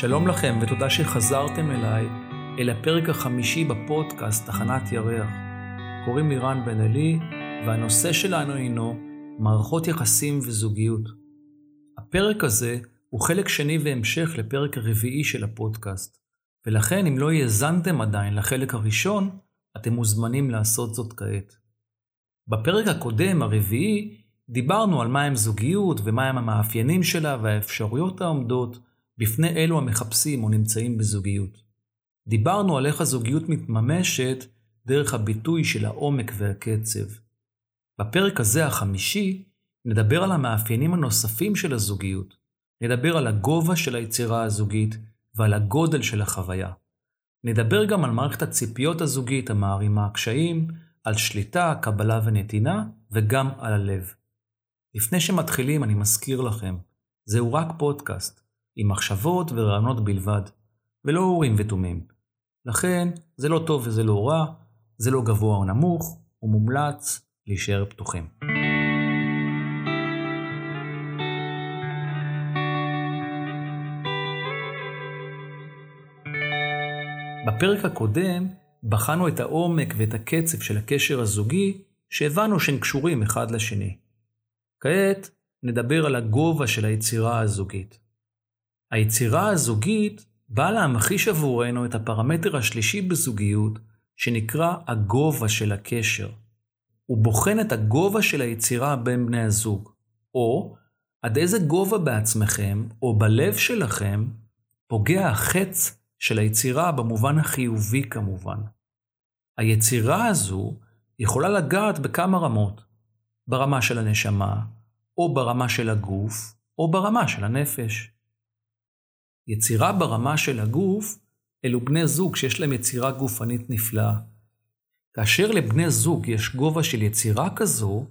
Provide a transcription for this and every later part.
שלום לכם ותודה שחזרתם אליי אל הפרק החמישי בפודקאסט תחנת ירח. קוראים לי רן בן אלי, והנושא שלנו הינו מערכות יחסים וזוגיות. הפרק הזה הוא חלק שני והמשך לפרק הרביעי של הפודקאסט, ולכן אם לא האזנתם עדיין לחלק הראשון, אתם מוזמנים לעשות זאת כעת. בפרק הקודם, הרביעי, דיברנו על מהם זוגיות ומהם המאפיינים שלה והאפשרויות העומדות בפני אלו המחפשים או נמצאים בזוגיות. דיברנו על איך הזוגיות מתממשת דרך הביטוי של העומק והקצב. בפרק הזה, החמישי, נדבר על המאפיינים הנוספים של הזוגיות. נדבר על הגובה של היצירה הזוגית ועל הגודל של החוויה. נדבר גם על מערכת הציפיות הזוגית המערימה קשיים, על שליטה, קבלה ונתינה, וגם על הלב. לפני שמתחילים, אני מזכיר לכם, זהו רק פודקאסט. עם מחשבות ורעיונות בלבד, ולא אורים ותומים. לכן, זה לא טוב וזה לא רע, זה לא גבוה או נמוך, ומומלץ להישאר פתוחים. בפרק הקודם בחנו את העומק ואת הקצב של הקשר הזוגי, שהבנו שהם קשורים אחד לשני. כעת נדבר על הגובה של היצירה הזוגית. היצירה הזוגית באה להמחיש עבורנו את הפרמטר השלישי בזוגיות, שנקרא הגובה של הקשר. הוא בוחן את הגובה של היצירה בין בני הזוג, או עד איזה גובה בעצמכם, או בלב שלכם, פוגע החץ של היצירה במובן החיובי כמובן. היצירה הזו יכולה לגעת בכמה רמות, ברמה של הנשמה, או ברמה של הגוף, או ברמה של הנפש. יצירה ברמה של הגוף, אלו בני זוג שיש להם יצירה גופנית נפלאה. כאשר לבני זוג יש גובה של יצירה כזו,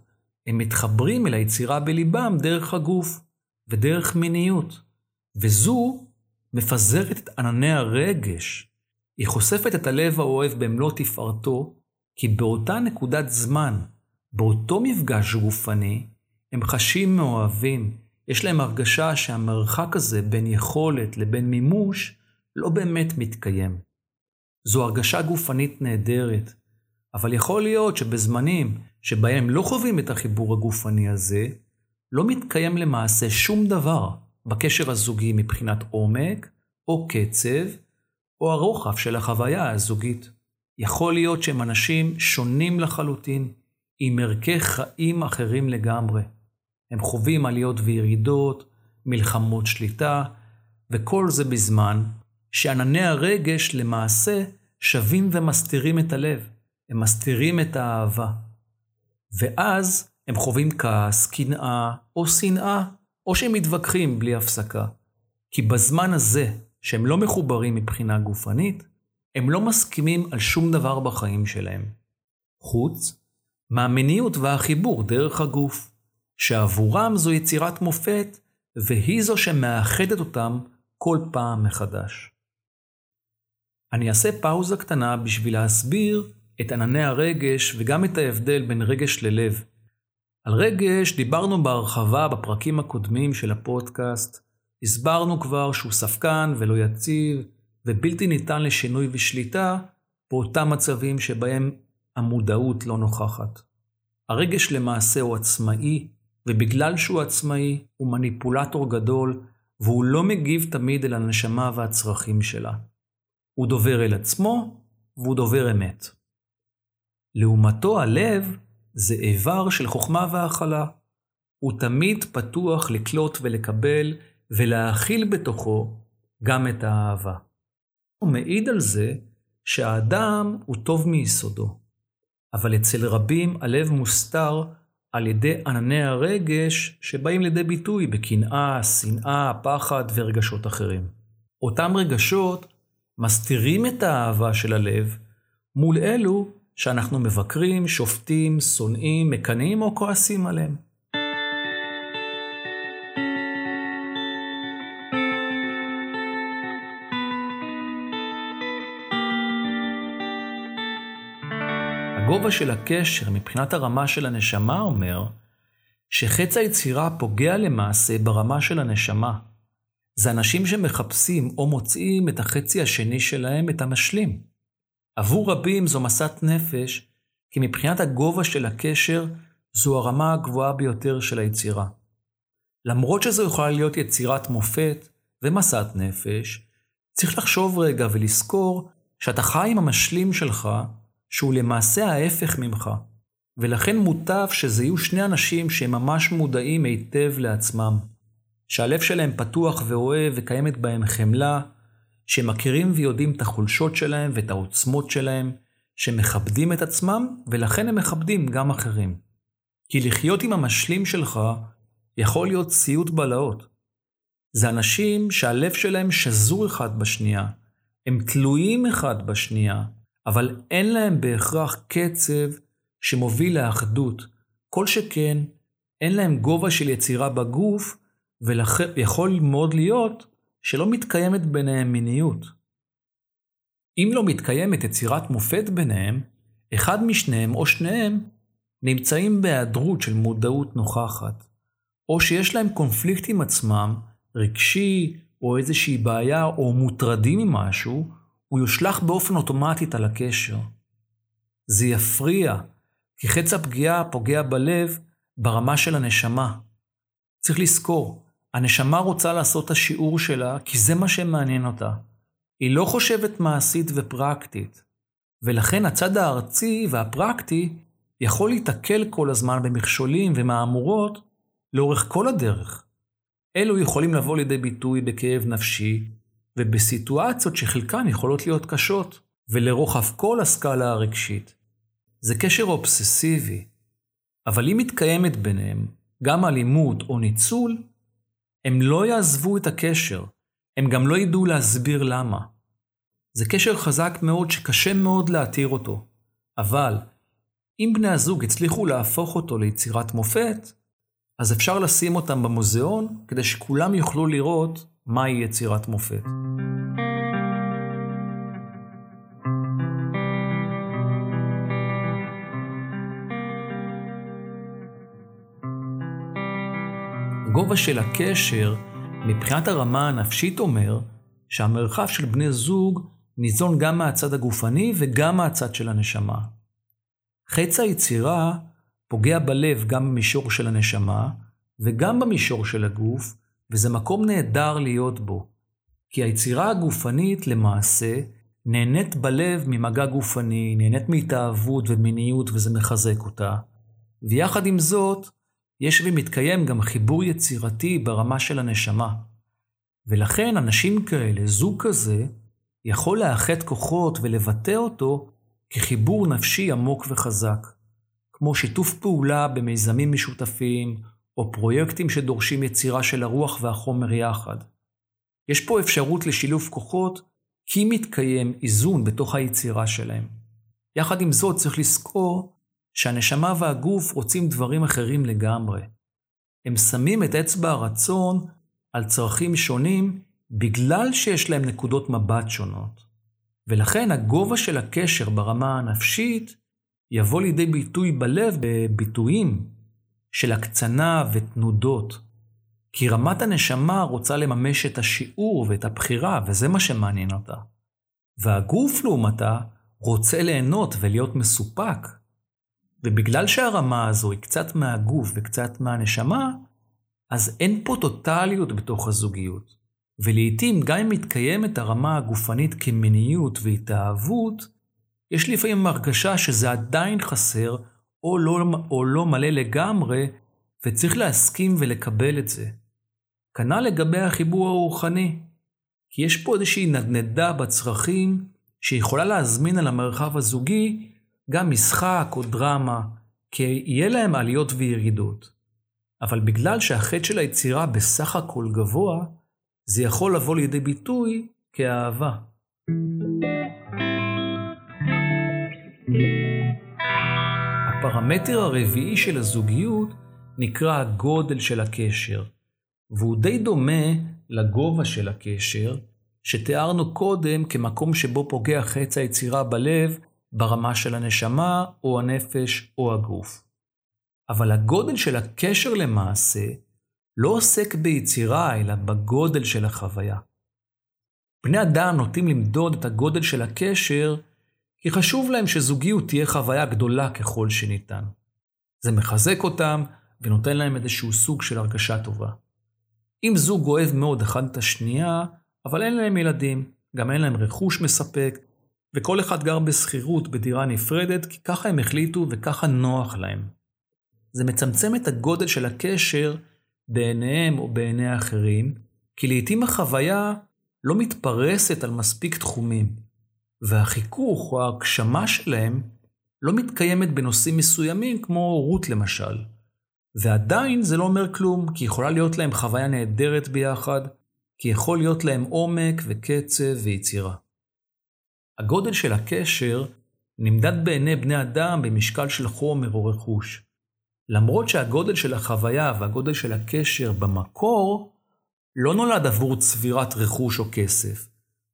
הם מתחברים אל היצירה בליבם דרך הגוף ודרך מיניות. וזו מפזרת את ענני הרגש. היא חושפת את הלב האוהב במלוא תפארתו, כי באותה נקודת זמן, באותו מפגש גופני, הם חשים מאוהבים, יש להם הרגשה שהמרחק הזה בין יכולת לבין מימוש לא באמת מתקיים. זו הרגשה גופנית נהדרת, אבל יכול להיות שבזמנים שבהם לא חווים את החיבור הגופני הזה, לא מתקיים למעשה שום דבר בקשר הזוגי מבחינת עומק, או קצב, או הרוחב של החוויה הזוגית. יכול להיות שהם אנשים שונים לחלוטין, עם ערכי חיים אחרים לגמרי. הם חווים עליות וירידות, מלחמות שליטה, וכל זה בזמן שענני הרגש למעשה שווים ומסתירים את הלב, הם מסתירים את האהבה. ואז הם חווים כעס, קנאה או שנאה, או שהם מתווכחים בלי הפסקה. כי בזמן הזה, שהם לא מחוברים מבחינה גופנית, הם לא מסכימים על שום דבר בחיים שלהם. חוץ מהמיניות והחיבור דרך הגוף. שעבורם זו יצירת מופת, והיא זו שמאחדת אותם כל פעם מחדש. אני אעשה פאוזה קטנה בשביל להסביר את ענני הרגש וגם את ההבדל בין רגש ללב. על רגש דיברנו בהרחבה בפרקים הקודמים של הפודקאסט. הסברנו כבר שהוא ספקן ולא יציב ובלתי ניתן לשינוי ושליטה באותם מצבים שבהם המודעות לא נוכחת. הרגש למעשה הוא עצמאי, ובגלל שהוא עצמאי, הוא מניפולטור גדול, והוא לא מגיב תמיד אל הנשמה והצרכים שלה. הוא דובר אל עצמו, והוא דובר אמת. לעומתו הלב זה איבר של חוכמה והכלה. הוא תמיד פתוח לקלוט ולקבל ולהכיל בתוכו גם את האהבה. הוא מעיד על זה שהאדם הוא טוב מיסודו, אבל אצל רבים הלב מוסתר על ידי ענני הרגש שבאים לידי ביטוי בקנאה, שנאה, פחד ורגשות אחרים. אותם רגשות מסתירים את האהבה של הלב מול אלו שאנחנו מבקרים, שופטים, שונאים, מקנאים או כועסים עליהם. הגובה של הקשר מבחינת הרמה של הנשמה אומר שחץ היצירה פוגע למעשה ברמה של הנשמה, זה אנשים שמחפשים או מוצאים את החצי השני שלהם, את המשלים. עבור רבים זו מסת נפש, כי מבחינת הגובה של הקשר, זו הרמה הגבוהה ביותר של היצירה. למרות שזו יכולה להיות יצירת מופת ומסת נפש, צריך לחשוב רגע ולזכור שאתה חי עם המשלים שלך, שהוא למעשה ההפך ממך. ולכן מוטב שזה יהיו שני אנשים שהם ממש מודעים היטב לעצמם. שהלב שלהם פתוח ואוהב וקיימת בהם חמלה, שמכירים ויודעים את החולשות שלהם ואת העוצמות שלהם, שמכבדים את עצמם ולכן הם מכבדים גם אחרים. כי לחיות עם המשלים שלך יכול להיות סיוט בלהות. זה אנשים שהלב שלהם שזור אחד בשנייה, הם תלויים אחד בשנייה, אבל אין להם בהכרח קצב שמוביל לאחדות. כל שכן, אין להם גובה של יצירה בגוף, ויכול מאוד להיות שלא מתקיימת ביניהם מיניות. אם לא מתקיימת יצירת מופת ביניהם, אחד משניהם או שניהם נמצאים בהיעדרות של מודעות נוכחת, או שיש להם קונפליקט עם עצמם, רגשי, או איזושהי בעיה, או מוטרדים ממשהו, הוא יושלך באופן אוטומטית על הקשר. זה יפריע, כי חץ הפגיעה פוגע בלב ברמה של הנשמה. צריך לזכור, הנשמה רוצה לעשות את השיעור שלה כי זה מה שמעניין אותה. היא לא חושבת מעשית ופרקטית, ולכן הצד הארצי והפרקטי יכול להיתקל כל הזמן במכשולים ומהמורות לאורך כל הדרך. אלו יכולים לבוא לידי ביטוי בכאב נפשי, ובסיטואציות שחלקן יכולות להיות קשות, ולרוחב כל הסקאלה הרגשית. זה קשר אובססיבי, אבל אם מתקיימת ביניהם גם אלימות או ניצול, הם לא יעזבו את הקשר, הם גם לא ידעו להסביר למה. זה קשר חזק מאוד שקשה מאוד להתיר אותו, אבל אם בני הזוג הצליחו להפוך אותו ליצירת מופת, אז אפשר לשים אותם במוזיאון כדי שכולם יוכלו לראות מהי יצירת מופת. הגובה של הקשר, מבחינת הרמה הנפשית אומר, שהמרחב של בני זוג ניזון גם מהצד הגופני וגם מהצד של הנשמה. חץ היצירה פוגע בלב גם במישור של הנשמה וגם במישור של הגוף, וזה מקום נהדר להיות בו. כי היצירה הגופנית למעשה נהנית בלב ממגע גופני, נהנית מהתאהבות ומיניות וזה מחזק אותה. ויחד עם זאת, יש ומתקיים גם חיבור יצירתי ברמה של הנשמה. ולכן אנשים כאלה, זוג כזה, יכול לאחד כוחות ולבטא אותו כחיבור נפשי עמוק וחזק, כמו שיתוף פעולה במיזמים משותפים, או פרויקטים שדורשים יצירה של הרוח והחומר יחד. יש פה אפשרות לשילוב כוחות, כי מתקיים איזון בתוך היצירה שלהם. יחד עם זאת צריך לזכור שהנשמה והגוף רוצים דברים אחרים לגמרי. הם שמים את אצבע הרצון על צרכים שונים בגלל שיש להם נקודות מבט שונות. ולכן הגובה של הקשר ברמה הנפשית יבוא לידי ביטוי בלב בביטויים של הקצנה ותנודות. כי רמת הנשמה רוצה לממש את השיעור ואת הבחירה, וזה מה שמעניין אותה. והגוף, לעומתה, רוצה ליהנות ולהיות מסופק. ובגלל שהרמה הזו היא קצת מהגוף וקצת מהנשמה, אז אין פה טוטליות בתוך הזוגיות. ולעיתים, גם אם מתקיימת הרמה הגופנית כמיניות והתאהבות, יש לפעמים הרגשה שזה עדיין חסר, או לא, או לא מלא לגמרי, וצריך להסכים ולקבל את זה. כנ"ל לגבי החיבור הרוחני, כי יש פה איזושהי נדנדה בצרכים שיכולה להזמין על המרחב הזוגי גם משחק או דרמה, כי יהיה להם עליות וירידות. אבל בגלל שהחטא של היצירה בסך הכל גבוה, זה יכול לבוא לידי ביטוי כאהבה. הפרמטר הרביעי של הזוגיות נקרא הגודל של הקשר, והוא די דומה לגובה של הקשר, שתיארנו קודם כמקום שבו פוגע חץ היצירה בלב ברמה של הנשמה או הנפש או הגוף. אבל הגודל של הקשר למעשה לא עוסק ביצירה, אלא בגודל של החוויה. בני אדם נוטים למדוד את הגודל של הקשר, כי חשוב להם שזוגיות תהיה חוויה גדולה ככל שניתן. זה מחזק אותם ונותן להם איזשהו סוג של הרגשה טובה. אם זוג אוהב מאוד אחד את השנייה, אבל אין להם ילדים, גם אין להם רכוש מספק, וכל אחד גר בשכירות בדירה נפרדת, כי ככה הם החליטו וככה נוח להם. זה מצמצם את הגודל של הקשר בעיניהם או בעיני האחרים, כי לעתים החוויה לא מתפרסת על מספיק תחומים, והחיכוך או ההגשמה שלהם לא מתקיימת בנושאים מסוימים כמו הורות למשל. ועדיין זה לא אומר כלום, כי יכולה להיות להם חוויה נהדרת ביחד, כי יכול להיות להם עומק וקצב ויצירה. הגודל של הקשר נמדד בעיני בני אדם במשקל של חומר או רכוש. למרות שהגודל של החוויה והגודל של הקשר במקור לא נולד עבור צבירת רכוש או כסף,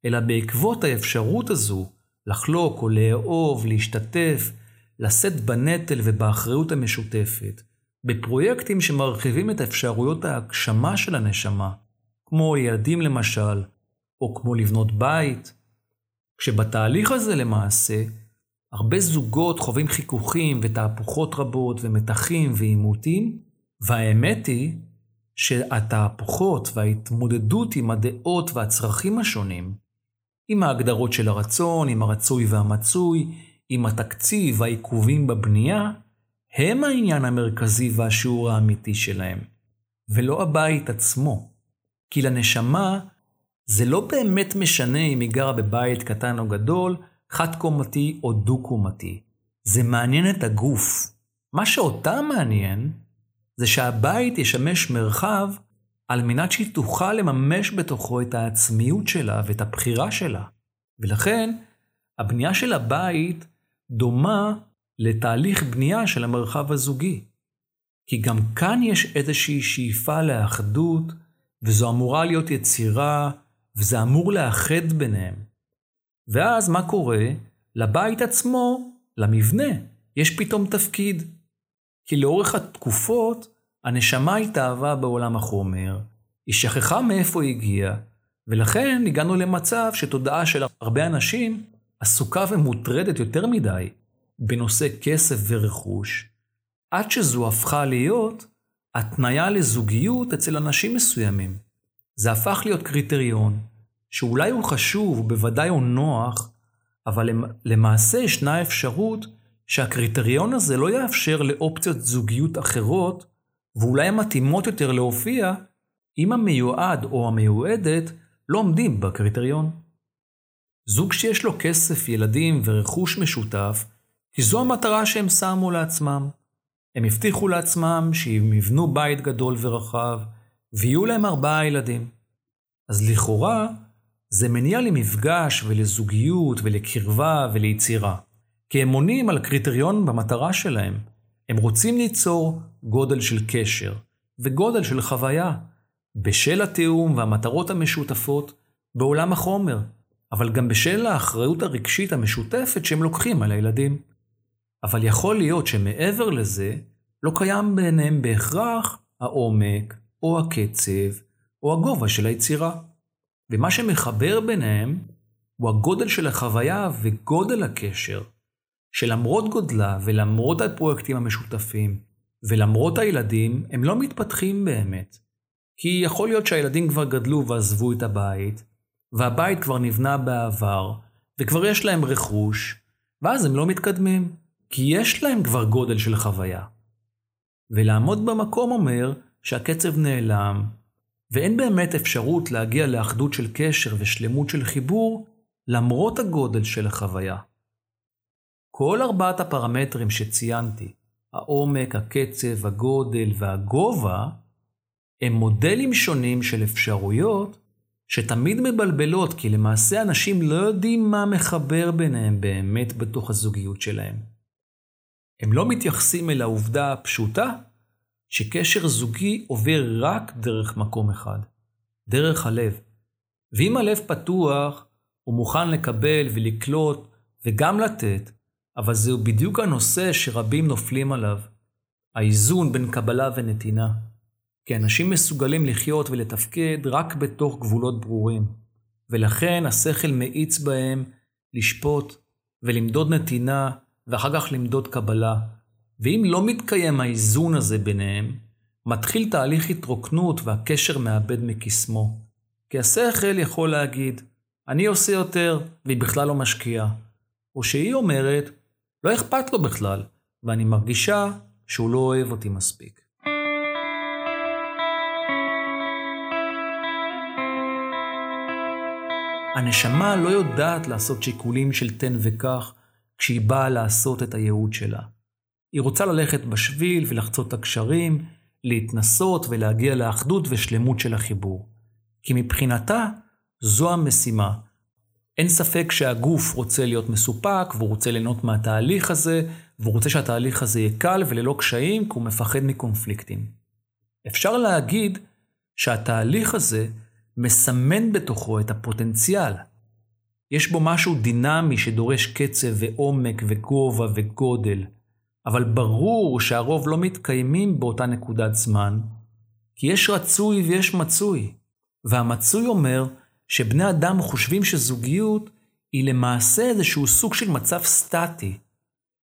אלא בעקבות האפשרות הזו לחלוק או לאהוב, להשתתף, לשאת בנטל ובאחריות המשותפת, בפרויקטים שמרחיבים את אפשרויות ההגשמה של הנשמה, כמו ילדים למשל, או כמו לבנות בית, כשבתהליך הזה למעשה, הרבה זוגות חווים חיכוכים ותהפוכות רבות ומתחים ועימותים, והאמת היא שהתהפוכות וההתמודדות עם הדעות והצרכים השונים, עם ההגדרות של הרצון, עם הרצוי והמצוי, עם התקציב והעיכובים בבנייה, הם העניין המרכזי והשיעור האמיתי שלהם, ולא הבית עצמו. כי לנשמה זה לא באמת משנה אם היא גרה בבית קטן או גדול, חד-קומתי או דו-קומתי. זה מעניין את הגוף. מה שאותה מעניין, זה שהבית ישמש מרחב על מנת שהיא תוכל לממש בתוכו את העצמיות שלה ואת הבחירה שלה. ולכן, הבנייה של הבית דומה לתהליך בנייה של המרחב הזוגי. כי גם כאן יש איזושהי שאיפה לאחדות, וזו אמורה להיות יצירה, וזה אמור לאחד ביניהם. ואז מה קורה? לבית עצמו, למבנה, יש פתאום תפקיד. כי לאורך התקופות, הנשמה התאהבה בעולם החומר, היא שכחה מאיפה היא הגיעה, ולכן הגענו למצב שתודעה של הרבה אנשים עסוקה ומוטרדת יותר מדי בנושא כסף ורכוש, עד שזו הפכה להיות התניה לזוגיות אצל אנשים מסוימים. זה הפך להיות קריטריון, שאולי הוא חשוב, ובוודאי הוא נוח, אבל למעשה ישנה אפשרות שהקריטריון הזה לא יאפשר לאופציות זוגיות אחרות, ואולי המתאימות יותר להופיע, אם המיועד או המיועדת לא עומדים בקריטריון. זוג שיש לו כסף, ילדים ורכוש משותף, כי זו המטרה שהם שמו לעצמם. הם הבטיחו לעצמם שהם יבנו בית גדול ורחב, ויהיו להם ארבעה ילדים. אז לכאורה, זה מניע למפגש ולזוגיות ולקרבה וליצירה. כי הם עונים על קריטריון במטרה שלהם. הם רוצים ליצור גודל של קשר וגודל של חוויה, בשל התיאום והמטרות המשותפות בעולם החומר, אבל גם בשל האחריות הרגשית המשותפת שהם לוקחים על הילדים. אבל יכול להיות שמעבר לזה, לא קיים ביניהם בהכרח העומק, או הקצב, או הגובה של היצירה. ומה שמחבר ביניהם הוא הגודל של החוויה וגודל הקשר, שלמרות גודלה ולמרות הפרויקטים המשותפים, ולמרות הילדים, הם לא מתפתחים באמת. כי יכול להיות שהילדים כבר גדלו ועזבו את הבית, והבית כבר נבנה בעבר, וכבר יש להם רכוש, ואז הם לא מתקדמים, כי יש להם כבר גודל של חוויה. ולעמוד במקום אומר שהקצב נעלם, ואין באמת אפשרות להגיע לאחדות של קשר ושלמות של חיבור, למרות הגודל של החוויה. כל ארבעת הפרמטרים שציינתי, העומק, הקצב, הגודל והגובה, הם מודלים שונים של אפשרויות שתמיד מבלבלות, כי למעשה אנשים לא יודעים מה מחבר ביניהם באמת בתוך הזוגיות שלהם. הם לא מתייחסים אל העובדה הפשוטה שקשר זוגי עובר רק דרך מקום אחד, דרך הלב. ואם הלב פתוח, הוא מוכן לקבל ולקלוט וגם לתת, אבל זהו בדיוק הנושא שרבים נופלים עליו, האיזון בין קבלה ונתינה. כי אנשים מסוגלים לחיות ולתפקד רק בתוך גבולות ברורים, ולכן השכל מאיץ בהם לשפוט ולמדוד נתינה, ואחר כך למדוד קבלה. ואם לא מתקיים האיזון הזה ביניהם, מתחיל תהליך התרוקנות והקשר מאבד מקסמו. כי השכל יכול להגיד, אני עושה יותר, והיא בכלל לא משקיעה. או שהיא אומרת, לא אכפת לו בכלל, ואני מרגישה שהוא לא אוהב אותי מספיק. הנשמה לא יודעת לעשות שיקולים של תן וקח כשהיא באה לעשות את הייעוד שלה. היא רוצה ללכת בשביל ולחצות את הקשרים, להתנסות ולהגיע לאחדות ושלמות של החיבור. כי מבחינתה זו המשימה. אין ספק שהגוף רוצה להיות מסופק, והוא רוצה ליהנות מהתהליך הזה, והוא רוצה שהתהליך הזה יהיה קל וללא קשיים, כי הוא מפחד מקונפליקטים. אפשר להגיד שהתהליך הזה מסמן בתוכו את הפוטנציאל. יש בו משהו דינמי שדורש קצב ועומק וגובה וגודל, אבל ברור שהרוב לא מתקיימים באותה נקודת זמן, כי יש רצוי ויש מצוי. והמצוי אומר שבני אדם חושבים שזוגיות היא למעשה איזשהו סוג של מצב סטטי.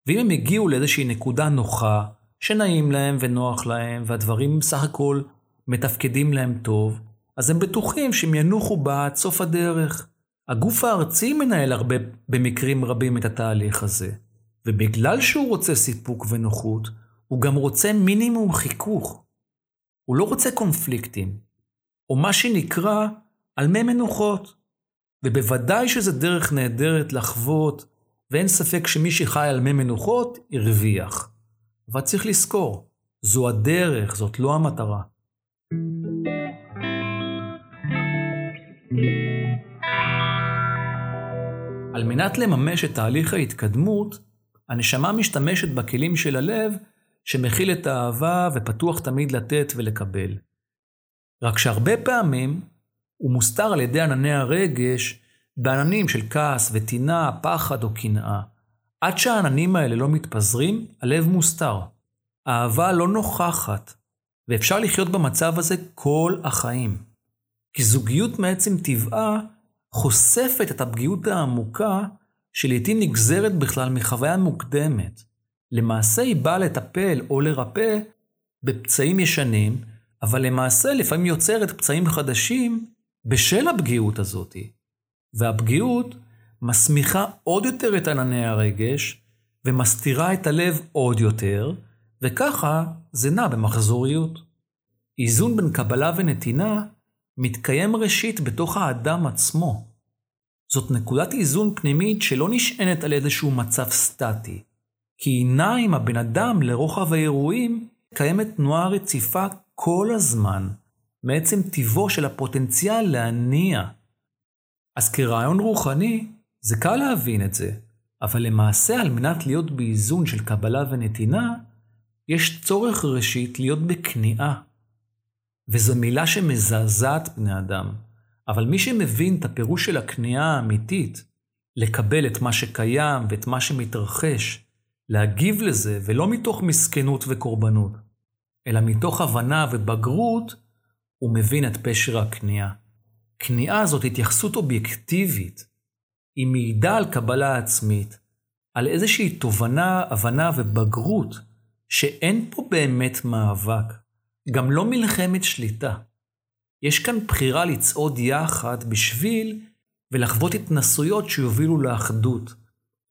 ואם הם הגיעו לאיזושהי נקודה נוחה, שנעים להם ונוח להם, והדברים בסך הכל מתפקדים להם טוב, אז הם בטוחים שהם ינוחו בה עד סוף הדרך. הגוף הארצי מנהל הרבה, במקרים רבים את התהליך הזה. ובגלל שהוא רוצה סיפוק ונוחות, הוא גם רוצה מינימום חיכוך. הוא לא רוצה קונפליקטים, או מה שנקרא על מי מנוחות. ובוודאי שזו דרך נהדרת לחוות, ואין ספק שמי שחי על מי מנוחות, הרוויח. אבל צריך לזכור, זו הדרך, זאת לא המטרה. על מנת לממש את תהליך ההתקדמות, הנשמה משתמשת בכלים של הלב שמכיל את האהבה ופתוח תמיד לתת ולקבל. רק שהרבה פעמים הוא מוסתר על ידי ענני הרגש בעננים של כעס וטינה, פחד או קנאה. עד שהעננים האלה לא מתפזרים, הלב מוסתר. האהבה לא נוכחת, ואפשר לחיות במצב הזה כל החיים. כי זוגיות מעצם טבעה חושפת את הפגיעות העמוקה שלעיתים נגזרת בכלל מחוויה מוקדמת. למעשה היא באה לטפל או לרפא בפצעים ישנים, אבל למעשה לפעמים יוצרת פצעים חדשים בשל הפגיעות הזאת. והפגיעות מסמיכה עוד יותר את ענני הרגש, ומסתירה את הלב עוד יותר, וככה זה נע במחזוריות. איזון בין קבלה ונתינה מתקיים ראשית בתוך האדם עצמו. זאת נקודת איזון פנימית שלא נשענת על איזשהו מצב סטטי. כי היא עם הבן אדם לרוחב האירועים, קיימת תנועה רציפה כל הזמן, מעצם טיבו של הפוטנציאל להניע. אז כרעיון רוחני, זה קל להבין את זה, אבל למעשה על מנת להיות באיזון של קבלה ונתינה, יש צורך ראשית להיות בכניעה. וזו מילה שמזעזעת בני אדם. אבל מי שמבין את הפירוש של הכניעה האמיתית, לקבל את מה שקיים ואת מה שמתרחש, להגיב לזה, ולא מתוך מסכנות וקורבנות, אלא מתוך הבנה ובגרות, הוא מבין את פשר הכניעה. כניעה זאת התייחסות אובייקטיבית. היא מעידה על קבלה עצמית, על איזושהי תובנה, הבנה ובגרות, שאין פה באמת מאבק, גם לא מלחמת שליטה. יש כאן בחירה לצעוד יחד בשביל ולחוות התנסויות שיובילו לאחדות.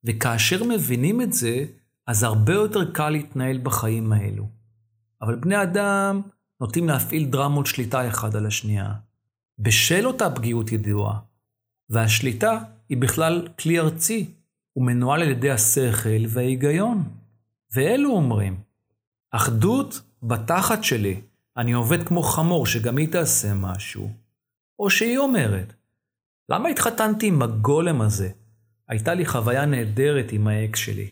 וכאשר מבינים את זה, אז הרבה יותר קל להתנהל בחיים האלו. אבל בני אדם נוטים להפעיל דרמות שליטה אחד על השנייה. בשל אותה פגיעות ידועה. והשליטה היא בכלל כלי ארצי, הוא מנוהל על ידי השכל וההיגיון. ואלו אומרים, אחדות בתחת שלי, אני עובד כמו חמור שגם היא תעשה משהו. או שהיא אומרת, למה התחתנתי עם הגולם הזה? הייתה לי חוויה נהדרת עם האקס שלי.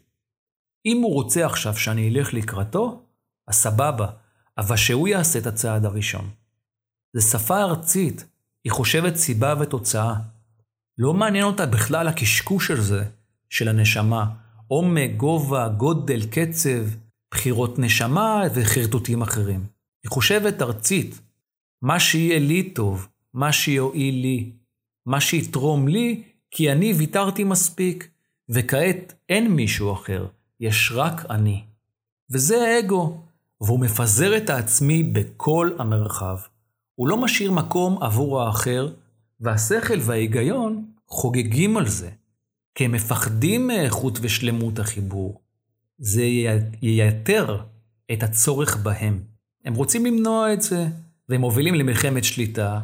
אם הוא רוצה עכשיו שאני אלך לקראתו, אז סבבה, אבל שהוא יעשה את הצעד הראשון. זו שפה ארצית, היא חושבת סיבה ותוצאה. לא מעניין אותה בכלל הקשקוש של זה, של הנשמה, עומק, גובה, גודל, קצב, בחירות נשמה וחרטוטים אחרים. היא חושבת ארצית, מה שיהיה לי טוב, מה שיועיל לי, מה שיתרום לי, כי אני ויתרתי מספיק, וכעת אין מישהו אחר, יש רק אני. וזה האגו, והוא מפזר את העצמי בכל המרחב. הוא לא משאיר מקום עבור האחר, והשכל וההיגיון חוגגים על זה, כי הם מפחדים מאיכות ושלמות החיבור. זה ייתר את הצורך בהם. הם רוצים למנוע את זה, והם מובילים למלחמת שליטה,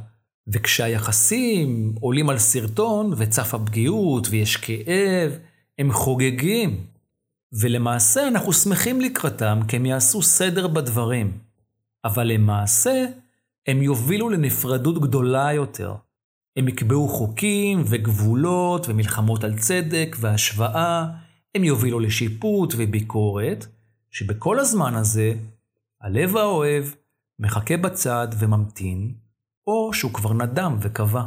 וכשהיחסים עולים על סרטון וצף הפגיעות ויש כאב, הם חוגגים. ולמעשה אנחנו שמחים לקראתם כי הם יעשו סדר בדברים. אבל למעשה הם יובילו לנפרדות גדולה יותר. הם יקבעו חוקים וגבולות ומלחמות על צדק והשוואה, הם יובילו לשיפוט וביקורת, שבכל הזמן הזה, הלב האוהב מחכה בצד וממתין, או שהוא כבר נדם וקבע.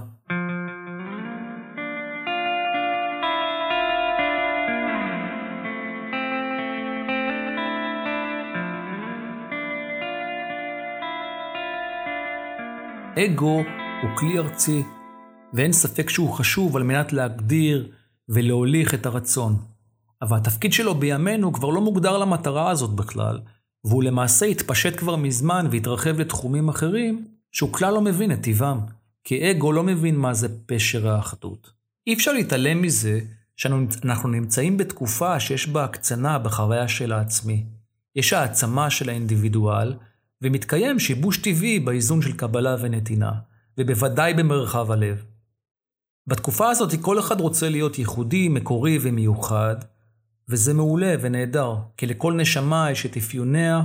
אגו הוא כלי ארצי, ואין ספק שהוא חשוב על מנת להגדיר ולהוליך את הרצון. אבל התפקיד שלו בימינו כבר לא מוגדר למטרה הזאת בכלל, והוא למעשה התפשט כבר מזמן והתרחב לתחומים אחרים, שהוא כלל לא מבין את טיבם, כי אגו לא מבין מה זה פשר האחדות. אי אפשר להתעלם מזה שאנחנו נמצאים בתקופה שיש בה הקצנה בחוויה של העצמי. יש העצמה של האינדיבידואל, ומתקיים שיבוש טבעי באיזון של קבלה ונתינה, ובוודאי במרחב הלב. בתקופה הזאת כל אחד רוצה להיות ייחודי, מקורי ומיוחד, וזה מעולה ונהדר, כי לכל נשמה יש את אפיוניה,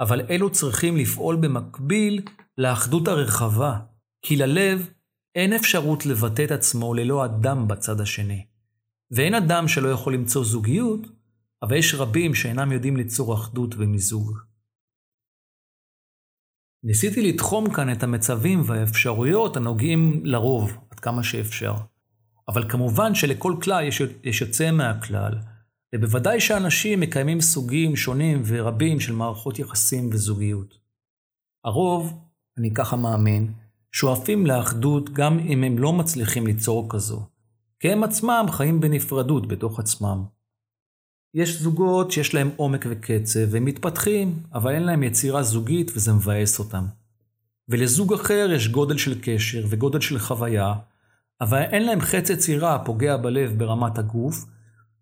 אבל אלו צריכים לפעול במקביל לאחדות הרחבה, כי ללב אין אפשרות לבטא את עצמו ללא אדם בצד השני. ואין אדם שלא יכול למצוא זוגיות, אבל יש רבים שאינם יודעים ליצור אחדות ומיזוג. ניסיתי לתחום כאן את המצבים והאפשרויות הנוגעים לרוב, עד כמה שאפשר. אבל כמובן שלכל כלל יש, יש יוצא מהכלל, ובוודאי שאנשים מקיימים סוגים שונים ורבים של מערכות יחסים וזוגיות. הרוב, אני ככה מאמין, שואפים לאחדות גם אם הם לא מצליחים ליצור כזו, כי הם עצמם חיים בנפרדות בתוך עצמם. יש זוגות שיש להם עומק וקצב, והם מתפתחים, אבל אין להם יצירה זוגית וזה מבאס אותם. ולזוג אחר יש גודל של קשר וגודל של חוויה, אבל אין להם חץ יצירה הפוגע בלב ברמת הגוף,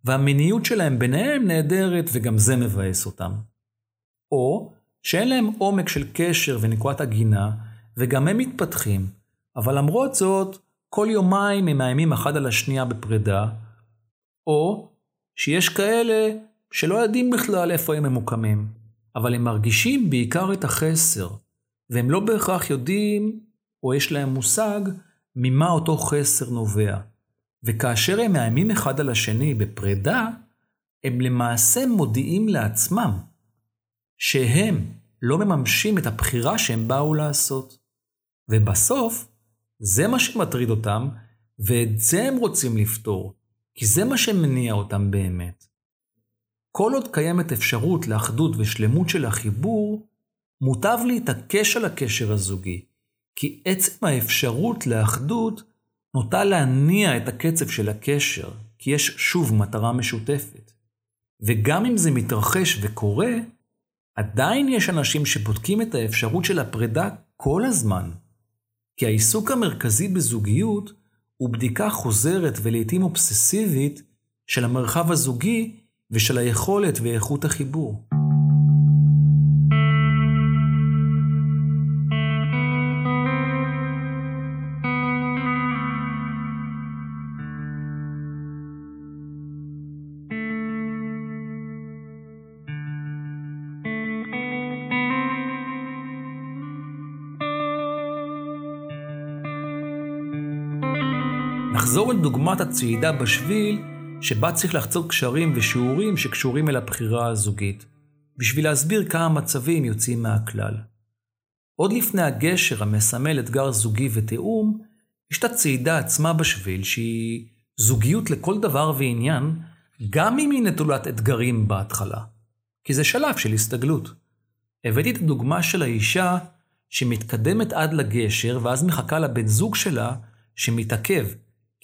והמיניות שלהם ביניהם נהדרת וגם זה מבאס אותם. או שאין להם עומק של קשר ונקודת הגינה, וגם הם מתפתחים, אבל למרות זאת, כל יומיים הם מאיימים אחד על השנייה בפרידה, או שיש כאלה שלא יודעים בכלל איפה הם ממוקמים, אבל הם מרגישים בעיקר את החסר, והם לא בהכרח יודעים, או יש להם מושג, ממה אותו חסר נובע. וכאשר הם מאיימים אחד על השני בפרידה, הם למעשה מודיעים לעצמם שהם לא מממשים את הבחירה שהם באו לעשות. ובסוף, זה מה שמטריד אותם, ואת זה הם רוצים לפתור. כי זה מה שמניע אותם באמת. כל עוד קיימת אפשרות לאחדות ושלמות של החיבור, מוטב להתעקש על הקשר הזוגי, כי עצם האפשרות לאחדות נוטה להניע את הקצב של הקשר, כי יש שוב מטרה משותפת. וגם אם זה מתרחש וקורה, עדיין יש אנשים שבודקים את האפשרות של הפרידה כל הזמן. כי העיסוק המרכזי בזוגיות הוא בדיקה חוזרת ולעיתים אובססיבית של המרחב הזוגי ושל היכולת ואיכות החיבור. נחזור אל דוגמת הצעידה בשביל, שבה צריך לחצות קשרים ושיעורים שקשורים אל הבחירה הזוגית, בשביל להסביר כמה מצבים יוצאים מהכלל. עוד לפני הגשר המסמל אתגר זוגי ותיאום, יש את הצעידה עצמה בשביל שהיא זוגיות לכל דבר ועניין, גם אם היא נטולת אתגרים בהתחלה, כי זה שלב של הסתגלות. הבאתי את הדוגמה של האישה שמתקדמת עד לגשר, ואז מחכה לבן זוג שלה שמתעכב,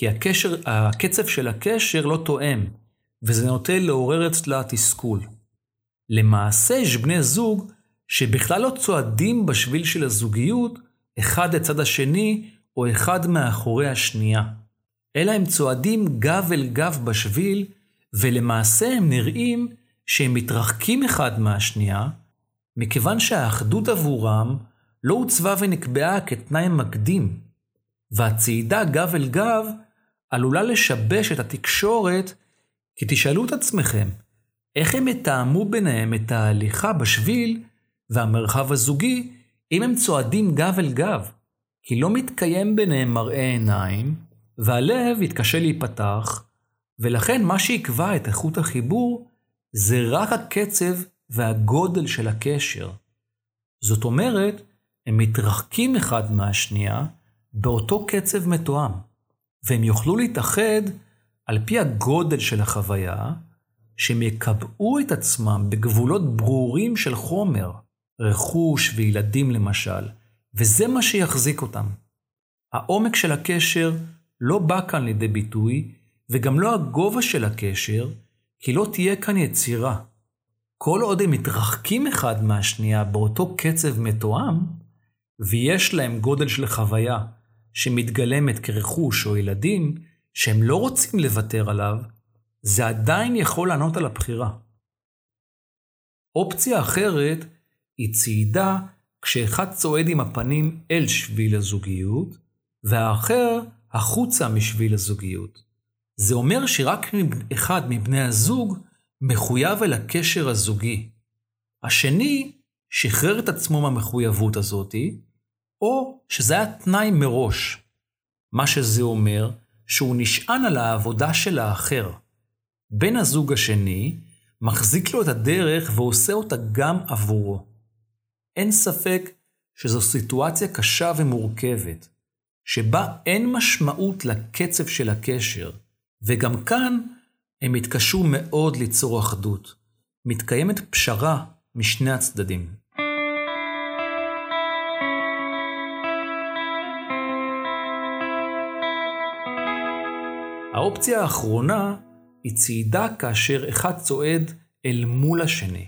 כי הקשר, הקצב של הקשר לא תואם, וזה נוטה לעורר אצלה תסכול. למעשה יש בני זוג שבכלל לא צועדים בשביל של הזוגיות אחד לצד השני או אחד מאחורי השנייה, אלא הם צועדים גב אל גב בשביל, ולמעשה הם נראים שהם מתרחקים אחד מהשנייה, מכיוון שהאחדות עבורם לא עוצבה ונקבעה כתנאי מקדים, והצעידה גב אל גב עלולה לשבש את התקשורת, כי תשאלו את עצמכם, איך הם יתאמו ביניהם את ההליכה בשביל והמרחב הזוגי אם הם צועדים גב אל גב? כי לא מתקיים ביניהם מראה עיניים, והלב יתקשה להיפתח, ולכן מה שיקבע את איכות החיבור זה רק הקצב והגודל של הקשר. זאת אומרת, הם מתרחקים אחד מהשנייה באותו קצב מתואם, והם יוכלו להתאחד על פי הגודל של החוויה, שהם יקבעו את עצמם בגבולות ברורים של חומר, רכוש וילדים למשל, וזה מה שיחזיק אותם. העומק של הקשר לא בא כאן לידי ביטוי, וגם לא הגובה של הקשר, כי לא תהיה כאן יצירה. כל עוד הם מתרחקים אחד מהשנייה באותו קצב מתואם, ויש להם גודל של חוויה שמתגלמת כרכוש או ילדים, שהם לא רוצים לוותר עליו, זה עדיין יכול לענות על הבחירה. אופציה אחרת היא צעידה כשאחד צועד עם הפנים אל שביל הזוגיות, והאחר החוצה משביל הזוגיות. זה אומר שרק אחד מבני הזוג מחויב אל הקשר הזוגי. השני שחרר את עצמו מהמחויבות הזאתי, או שזה היה תנאי מראש. מה שזה אומר, שהוא נשען על העבודה של האחר. בן הזוג השני מחזיק לו את הדרך ועושה אותה גם עבורו. אין ספק שזו סיטואציה קשה ומורכבת, שבה אין משמעות לקצב של הקשר, וגם כאן הם התקשו מאוד ליצור אחדות. מתקיימת פשרה משני הצדדים. האופציה האחרונה היא צעידה כאשר אחד צועד אל מול השני.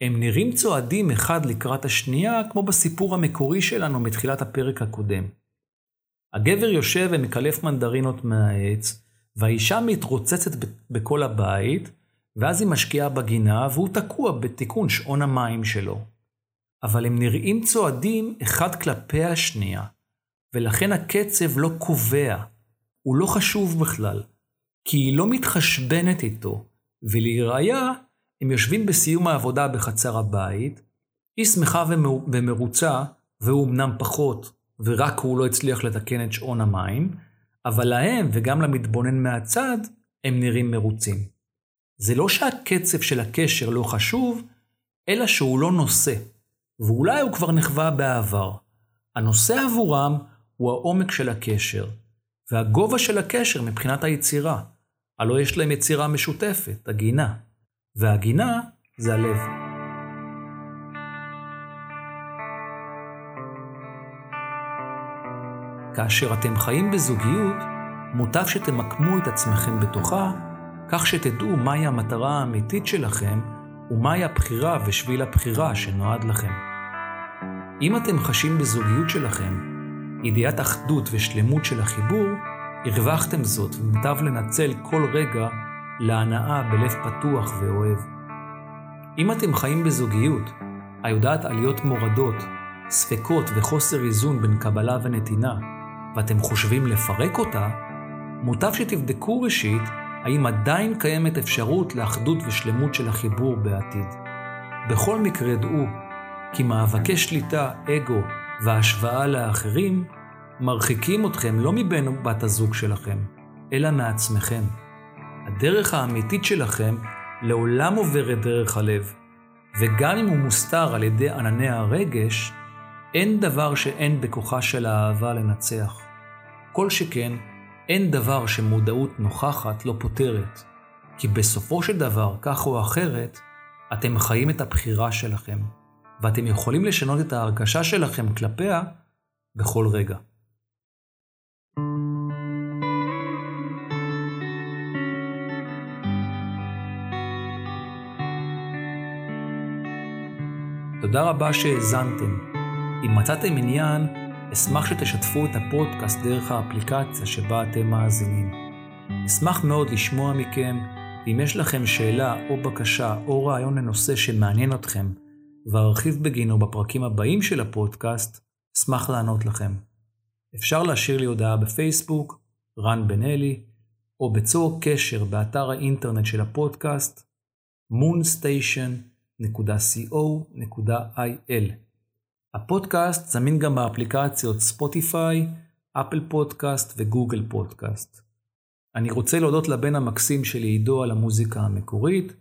הם נראים צועדים אחד לקראת השנייה, כמו בסיפור המקורי שלנו מתחילת הפרק הקודם. הגבר יושב ומקלף מנדרינות מהעץ, והאישה מתרוצצת בכל הבית, ואז היא משקיעה בגינה, והוא תקוע בתיקון שעון המים שלו. אבל הם נראים צועדים אחד כלפי השנייה, ולכן הקצב לא קובע, הוא לא חשוב בכלל, כי היא לא מתחשבנת איתו, ולראיה, הם יושבים בסיום העבודה בחצר הבית, היא שמחה ומרוצה, והוא אמנם פחות, ורק הוא לא הצליח לתקן את שעון המים, אבל להם וגם למתבונן מהצד, הם נראים מרוצים. זה לא שהקצב של הקשר לא חשוב, אלא שהוא לא נושא, ואולי הוא כבר נחווה בעבר. הנושא עבורם הוא העומק של הקשר, והגובה של הקשר מבחינת היצירה. הלא יש להם יצירה משותפת, הגינה. והגינה זה הלב. כאשר אתם חיים בזוגיות, מוטב שתמקמו את עצמכם בתוכה, כך שתדעו מהי המטרה האמיתית שלכם ומהי הבחירה ושביל הבחירה שנועד לכם. אם אתם חשים בזוגיות שלכם ידיעת אחדות ושלמות של החיבור, הרווחתם זאת ומוטב לנצל כל רגע להנאה בלב פתוח ואוהב. אם אתם חיים בזוגיות היודעת עליות מורדות, ספקות וחוסר איזון בין קבלה ונתינה, ואתם חושבים לפרק אותה, מוטב שתבדקו ראשית האם עדיין קיימת אפשרות לאחדות ושלמות של החיבור בעתיד. בכל מקרה דעו כי מאבקי שליטה, אגו והשוואה לאחרים מרחיקים אתכם לא מבין בת הזוג שלכם, אלא מעצמכם. הדרך האמיתית שלכם לעולם עוברת דרך הלב, וגם אם הוא מוסתר על ידי ענני הרגש, אין דבר שאין בכוחה של האהבה לנצח. כל שכן, אין דבר שמודעות נוכחת לא פותרת, כי בסופו של דבר, כך או אחרת, אתם חיים את הבחירה שלכם. ואתם יכולים לשנות את ההרגשה שלכם כלפיה בכל רגע. תודה רבה שהאזנתם. אם מצאתם עניין, אשמח שתשתפו את הפודקאסט דרך האפליקציה שבה אתם מאזינים. אשמח מאוד לשמוע מכם, ואם יש לכם שאלה או בקשה או רעיון לנושא שמעניין אתכם, וארחיב בגינו בפרקים הבאים של הפודקאסט, אשמח לענות לכם. אפשר להשאיר לי הודעה בפייסבוק, רן בן אלי, או בצור קשר באתר האינטרנט של הפודקאסט, moonstation.co.il. הפודקאסט זמין גם באפליקציות ספוטיפיי, אפל פודקאסט וגוגל פודקאסט. אני רוצה להודות לבן המקסים שלי עידו על המוזיקה המקורית,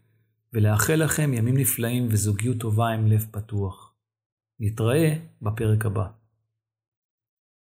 ולאחל לכם ימים נפלאים וזוגיות טובה עם לב פתוח. נתראה בפרק הבא.